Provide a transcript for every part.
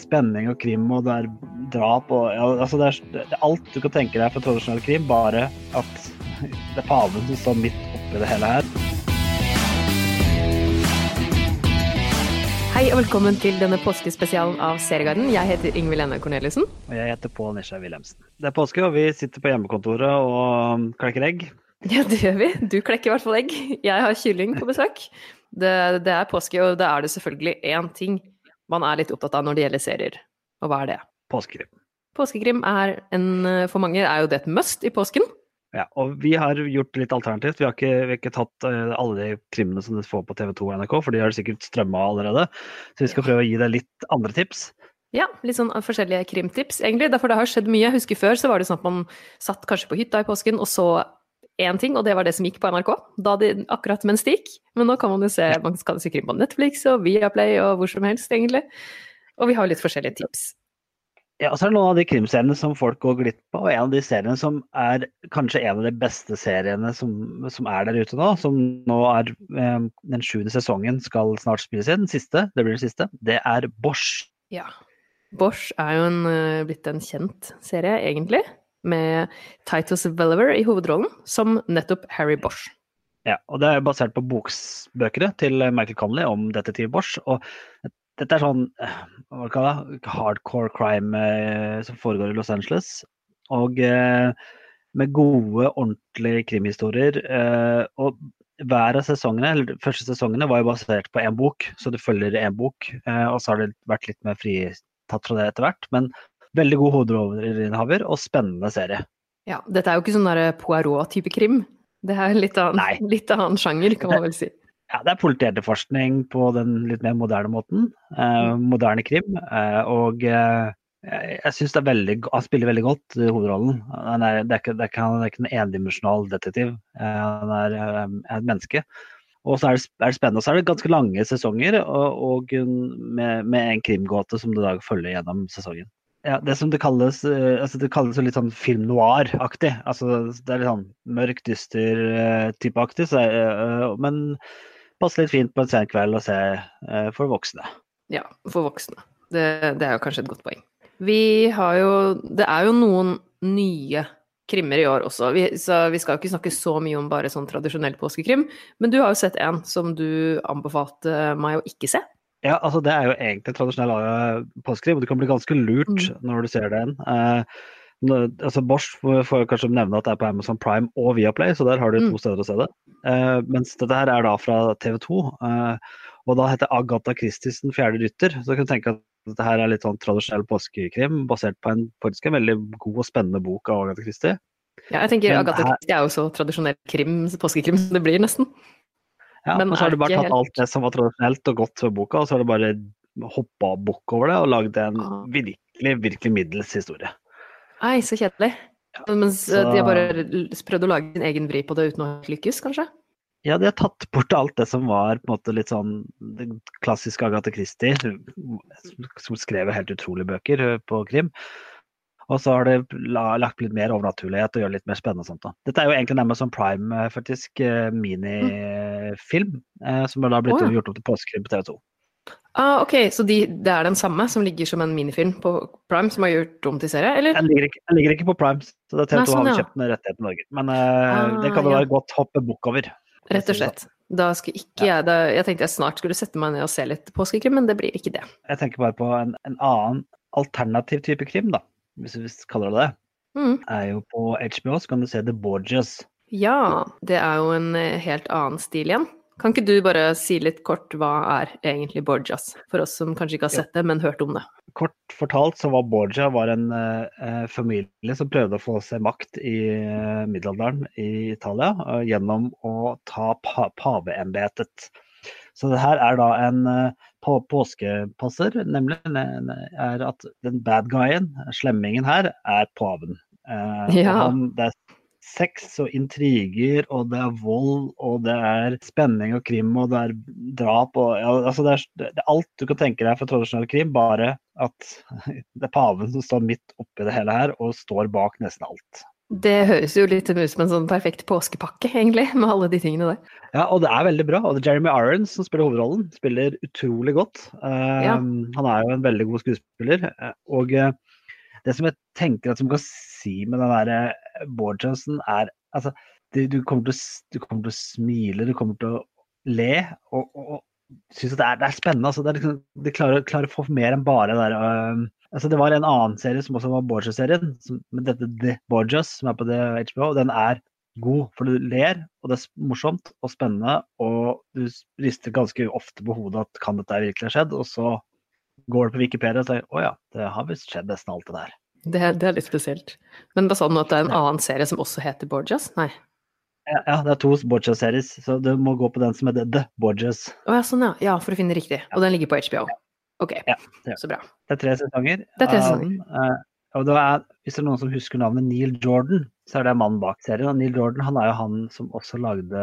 spenning og krim, og det er drap og ja, altså det, er, det er alt du kan tenke deg for tradisjonell krim, bare at det er paven som står midt oppi det hele her. Hei og velkommen til denne påskespesialen av Serieguiden. Jeg heter Ingvild Enne Corneliussen. Og jeg heter Pål Nisha Wilhelmsen. Det er påske, og vi sitter på hjemmekontoret og klekker egg. Ja, det gjør vi. Du klekker i hvert fall egg. Jeg har kylling på besøk. Det, det er påske, og da er det selvfølgelig én ting man er litt opptatt av når det gjelder serier. Og hva er det? Påskekrim. Påskekrim er en, for mange er jo det et must i påsken. Ja, og vi har gjort litt alternativt. Vi har ikke, vi har ikke tatt uh, alle de krimene som du får på TV2 og NRK, for de har sikkert strømma allerede. Så vi skal prøve å gi deg litt andre tips. Ja, litt sånn forskjellige krimtips, egentlig. Derfor det har skjedd mye. Jeg husker før så var det sånn at man satt kanskje på hytta i påsken og så én ting, og det var det som gikk på NRK. Da det, akkurat mens det gikk. Men nå kan man jo se man kan se krim på Netflix og Viaplay og hvor som helst, egentlig. Og vi har litt forskjellige tips. Ja, og så er det noen av de krimseriene som folk går glipp av, og en av de seriene som er kanskje en av de beste seriene som, som er der ute nå, som nå er eh, den sjuende sesongen skal snart spilles inn, den siste, det blir den siste, det er Bosch. Ja. Bosch er jo en, uh, blitt en kjent serie, egentlig, med Titus Welliver i hovedrollen, som nettopp Harry Bosch. Ja, og det er basert på boksbøkene til Michael Connolly om detektiv Bosch. og dette er sånn hva kaller det, hardcore crime eh, som foregår i Los Angeles. Og eh, med gode, ordentlige krimhistorier. Eh, og hver av sesongene, eller første sesongene var jo basert på én bok, så du følger én bok. Eh, og så har det vært litt mer fritatt fra det etter hvert. Men veldig god hovedrolleinnehaver og spennende serie. Ja, dette er jo ikke sånn Poirot-type krim. Det er litt annen, litt annen sjanger, kan man vel si. Ja, det er politietterforskning på den litt mer moderne måten. Eh, moderne krim. Eh, og eh, jeg syns Han spiller veldig godt i hovedrollen. Han er, det, er ikke, det, er ikke, han er ikke en endimensjonal detektiv. Eh, han er, er, et menneske. Og så er det, er det, spennende. Og så er det ganske lange sesonger og, og med, med, en krimgåte som du da følger gjennom sesongen. Ja, det som det kalles, eh, altså det kalles litt sånn film noir-aktig. Altså, det er litt sånn mørk, dyster uh, type-aktig. Uh, men passer litt fint på en sen kveld å se for voksne. Ja, for voksne. Det, det, er jo kanskje et godt poeng. Vi har jo Det er jo noen nye krimmer i år også, vi, så vi skal jo ikke snakke så mye om bare sånn tradisjonell påskekrim. Men du har jo sett en som du anbefalte meg å ikke se. Ja, altså det er jo egentlig tradisjonell påskrim, og det kan bli ganske lurt mm. når du ser den. Uh, altså Bosch får kanskje nevne at det er på Amazon Prime og Viaplay, så der har du to mm. steder å se det. Uh, mens dette her er da fra TV2, uh, og da heter Agatha Christies Den fjerde rytter. Så kan du tenke at dette her er litt sånn tradisjonell påskekrim, basert på en faktisk en veldig god og spennende bok av Agatha Christie. Ja, jeg tenker Men Agatha. Christie er jo så tradisjonell krim, påskekrim som det blir, nesten. Ja, Men så har du bare tatt helt... alt det som var tradisjonelt og godt ved boka, og så har du bare hoppa bukk over det og lagd en ah. virkelig, virkelig middels historie. Nei, så kjedelig. Mens så... de har bare prøvd å lage sin egen vri på det uten å lykkes, kanskje? Ja, de har tatt bort alt det som var på en måte litt sånn klassisk Agatha Christie, som skrev helt utrolige bøker eh, på krim. Og så har de lagt litt mer overnaturlighet og gjør det litt mer spennende. og sånt da. Dette er jo egentlig nærmest som Prime, eh, faktisk, eh, minifilm, som har blitt oh, ja. gjort opp til påskekrim på TV2. Ah, ok, Så de, det er den samme som ligger som en minifilm på Prime, som har gjort om til serie, eller? Den ligger ligger ikke på Prime, så det er TV2 sånn, har kjøpt den rettigheten i Norge. Men ah, det kan det være ja. godt hoppe bukk over. Rett og slett. Da skal ikke ja. jeg da, Jeg tenkte jeg snart skulle sette meg ned og se litt påskekrim, men det blir ikke det. Jeg tenker bare på en, en annen alternativ type krim, da, hvis vi kaller det det. Mm. Er jo på HBO, så kan du se The Borgias. Ja, det er jo en eh, helt annen stil igjen. Kan ikke du bare si litt kort hva er egentlig Borgias, for oss som kanskje ikke har sett det, men hørt om det? Kort fortalt så var Borgia var en eh, familie som prøvde å få seg makt i eh, middelalderen i Italia uh, gjennom å ta pa paveembetet. Så det her er da en på påskepasser, nemlig er at den bad guyen, slemmingen her, er paven. ja. Han, det er sex og intriger, og det er vold, og det er spenning og krim, og det er drap og ja, altså det, er, det, er, alt du kan tenke deg for tradisjonell krim, bare at det er paven som står midt oppi det hele her og står bak nesten alt. Det høres jo litt ut som en sånn perfekt påskepakke, egentlig, med alle de tingene der. Ja, og det er veldig bra. Og det er Jeremy Irons som spiller hovedrollen. Spiller utrolig godt. Uh, Ja. Han er jo en veldig god skuespiller. Uh, og uh, det som jeg tenker at som kan si med den derre Bård Johnson, er altså du, du, kommer til, du kommer til å smile, du kommer til å le. Og, og, og synes det det er spennende. Altså, det er liksom, de klarer, klarer å få mer enn bare det der uh, Altså, det var en annen serie som også var Borgia-serien, med dette The Borgias, som er på HBO. HBO, den er god, for du ler, og det er morsomt og spennende, og du rister ganske ofte på hodet at kan dette virkelig ha skjedd, og så går du på Wikipedia og sier å ja, det har visst skjedd nesten alt det der. Det, det er litt spesielt. Men er sånn at det er en annen serie som også heter Borgias? Nei. Ja, det er to Borges-series, så du må gå på den som heter The Borgias. Oh, ja, sånn ja. Ja, for å finne riktig. Og den ligger på HBO. Ok, så bra. Det er tre sesonger. Det er tre sesonger. eh, og det er, hvis det er noen som husker navnet Neil Jordan, så er det mannen bak serien. Og Neil Jordan han er jo han som også lagde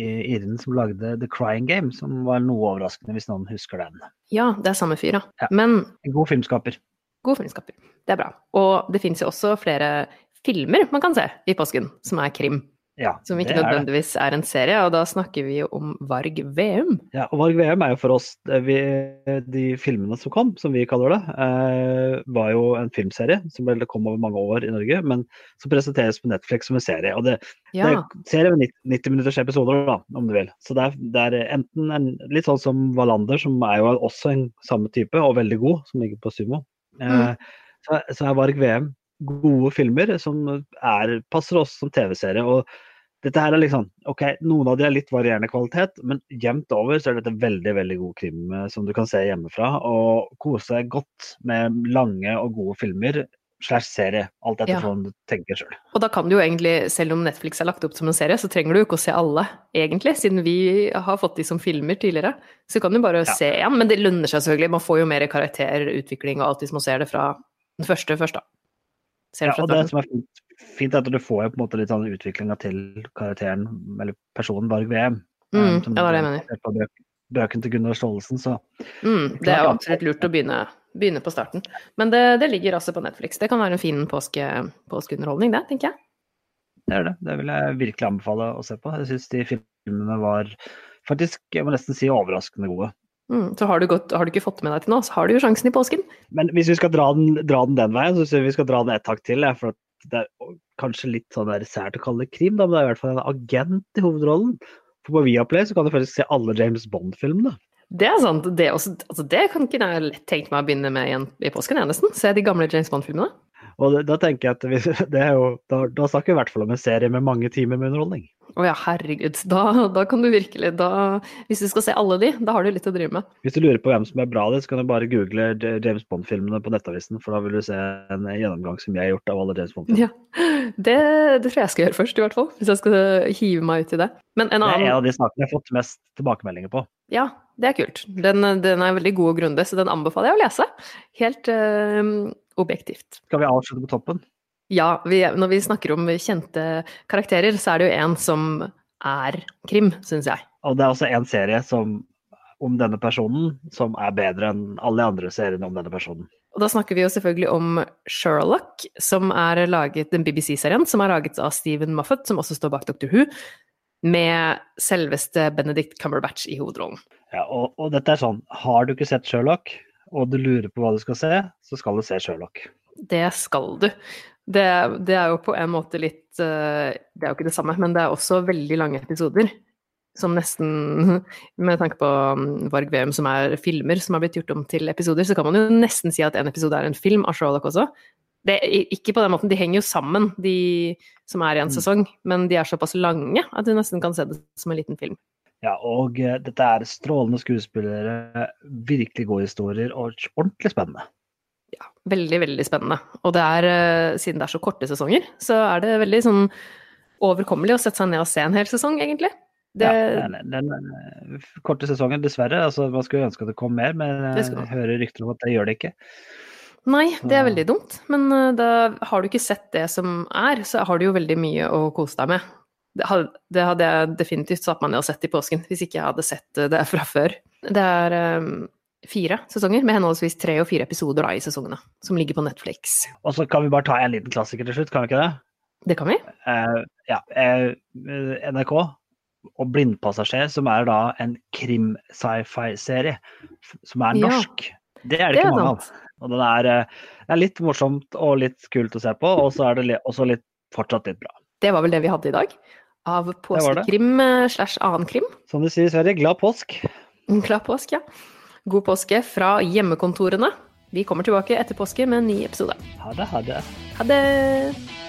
Irren som lagde The Crying Game, som var noe overraskende, hvis noen husker den. Ja, det er samme fyr, ja. Ja. Men En god filmskaper. god filmskaper. Det er bra. Og det fins jo også flere filmer man kan se i påsken, som er krim. Ja, Som ikke det er nødvendigvis er en serie, og da snakker vi jo om Varg Veum. Ja, og Varg VM er jo for oss vi, De filmene som kom, som vi kaller det, eh, var jo en filmserie som vel kom over mange år i Norge, men som presenteres på Netflix som en serie. og det, Ja. Det er serie med 90 90 minutters episoder, da, om du vil. Så det er, det er enten en, litt sånn som Wallander, som er jo også en samme type, og veldig god, som ligger på Sumo. Eh, så, så er Varg VM gode filmer som er, passer oss som TV-serie. og dette her er liksom, ok, Noen av de er litt varierende kvalitet, men jevnt over så er dette veldig veldig god krim eh, som du kan se hjemmefra. Og kose deg godt med lange og gode filmer slash serie. Alt etter Ja. hva du tenker sjøl. Og da kan du jo egentlig, selv om Netflix er lagt opp som en serie, så trenger du jo ikke å se alle, egentlig, siden vi har fått de som filmer tidligere. Så kan du bare Ja. se én, men det lønner seg selvfølgelig. Man får jo mer karakterutvikling og alt hvis man ser det fra den første først, da. Ser Ja, og det som er fint, fint at du får jo på en måte litt sånn utviklinga til karakteren, eller personen Varg VM. Mm, det var det jeg mener. på bøk- bøken til Gunnar Staalesen, så Mm, det er jo absolutt lurt å begynne, begynne på starten. Men det, det ligger altså på Netflix. Det kan være en fin påske, påskeunderholdning, det, tenker jeg. det er det. Det vil jeg virkelig anbefale å se på. Jeg syns de filmene var faktisk, jeg må nesten si, overraskende gode. Mm, så har du, gått, har du ikke fått med deg til nå, så har du jo sjansen i påsken. Men hvis vi skal dra den, dra den den veien, så syns jeg vi skal dra den ett hakk til. For at det er kanskje litt sånn der sært å kalle det krim, da, men det er i hvert fall en agent i hovedrollen. For på Viaplay så kan du faktisk se alle James Bond-filmene. Det er sant. Det, også, altså det kan ikke jeg lett tenke meg å begynne med igjen i påsken, jeg nesten. Se de gamle James Bond-filmene. Og det, da tenker jeg at vi, det er jo, da, da snakker vi i hvert fall om en serie med mange timer med underholdning. Å ja, herregud. Da, da kan du virkelig da, Hvis du skal se alle de, da har du litt å drive med. Hvis du lurer på hvem som er bra det, så kan du bare google James Bond-filmene på Nettavisen, for da vil du se en gjennomgang som jeg har gjort av alle James Bond-filmer. Ja. Det, det tror jeg jeg skal gjøre først, i hvert fall. Hvis jeg skal hive meg ut i det. Men en Det er en av de sakene jeg har fått mest tilbakemeldinger på. Ja, det er kult. Den, den er veldig god og grundig, så den anbefaler jeg å lese. Helt øh, objektivt. Skal vi avslutte på toppen? Ja, vi, når vi snakker om kjente karakterer, så er det jo en som er krim, syns jeg. Og det er også en serie som, om denne personen som er bedre enn alle andre seriene om denne personen. Og da snakker vi jo selvfølgelig om Sherlock, som er laget, den BBC-serien som er laget av Stephen Moffat, som også står bak Dr. Who, med selveste Benedict Cumberbatch i hovedrollen. Ja, og, og dette er sånn, har du ikke sett Sherlock, og du lurer på hva du skal se, så skal du se Sherlock. Det skal du. Det, det er jo på en måte litt eh, Det er jo ikke det samme, men det er også veldig lange episoder. Som nesten Med tanke på um, Varg Veum, som er filmer som har blitt gjort om til episoder, så kan man jo nesten si at en episode er en film av Sherlock også. Det, ikke på den måten, de henger jo sammen, de som er i en Mm. sesong, men de er såpass lange at du nesten kan se det som en liten film. Ja, og eh, dette er strålende skuespillere, virkelig gode historier, og ordentlig spennende. Ja, veldig, veldig spennende. Og det er, eh, siden det er så korte sesonger, så er det veldig sånn overkommelig å sette seg ned og se en hel sesong, egentlig. Det, Ja, den, den, den eh, korte sesongen, dessverre. altså Man skulle ønske at det kom mer, men jeg skulle hører rykter om at det gjør det ikke. Nei, det er veldig dumt. Men eh, da har du ikke sett det som er, så har du jo veldig mye å kose deg med. Det hadde, jeg definitivt satt meg ned og sett i påsken, hvis ikke jeg hadde sett eh, det fra før. Det er eh, fire sesonger, med henholdsvis tre og fire episoder da, i sesongene, som ligger på Netflix. Og så kan vi bare ta en liten klassiker til slutt, kan vi ikke det? Det kan vi. Uh, ja, Uh, NRK og Blindpassasjer, som er da en krim-sci-fi-serie som er Ja. norsk. Det er det, Det er ikke mange sant. av. Og den er, uh, er litt morsomt og litt kult å se på, og så er det også litt, fortsatt litt bra. Det var vel det vi hadde i dag. Av påskekrim slash annen krim. Som de sier i Sverige, glad påsk. Glad påsk, ja. God påske fra hjemmekontorene. Vi kommer tilbake etter påske med en ny episode. Ha det, ha det. Ha det!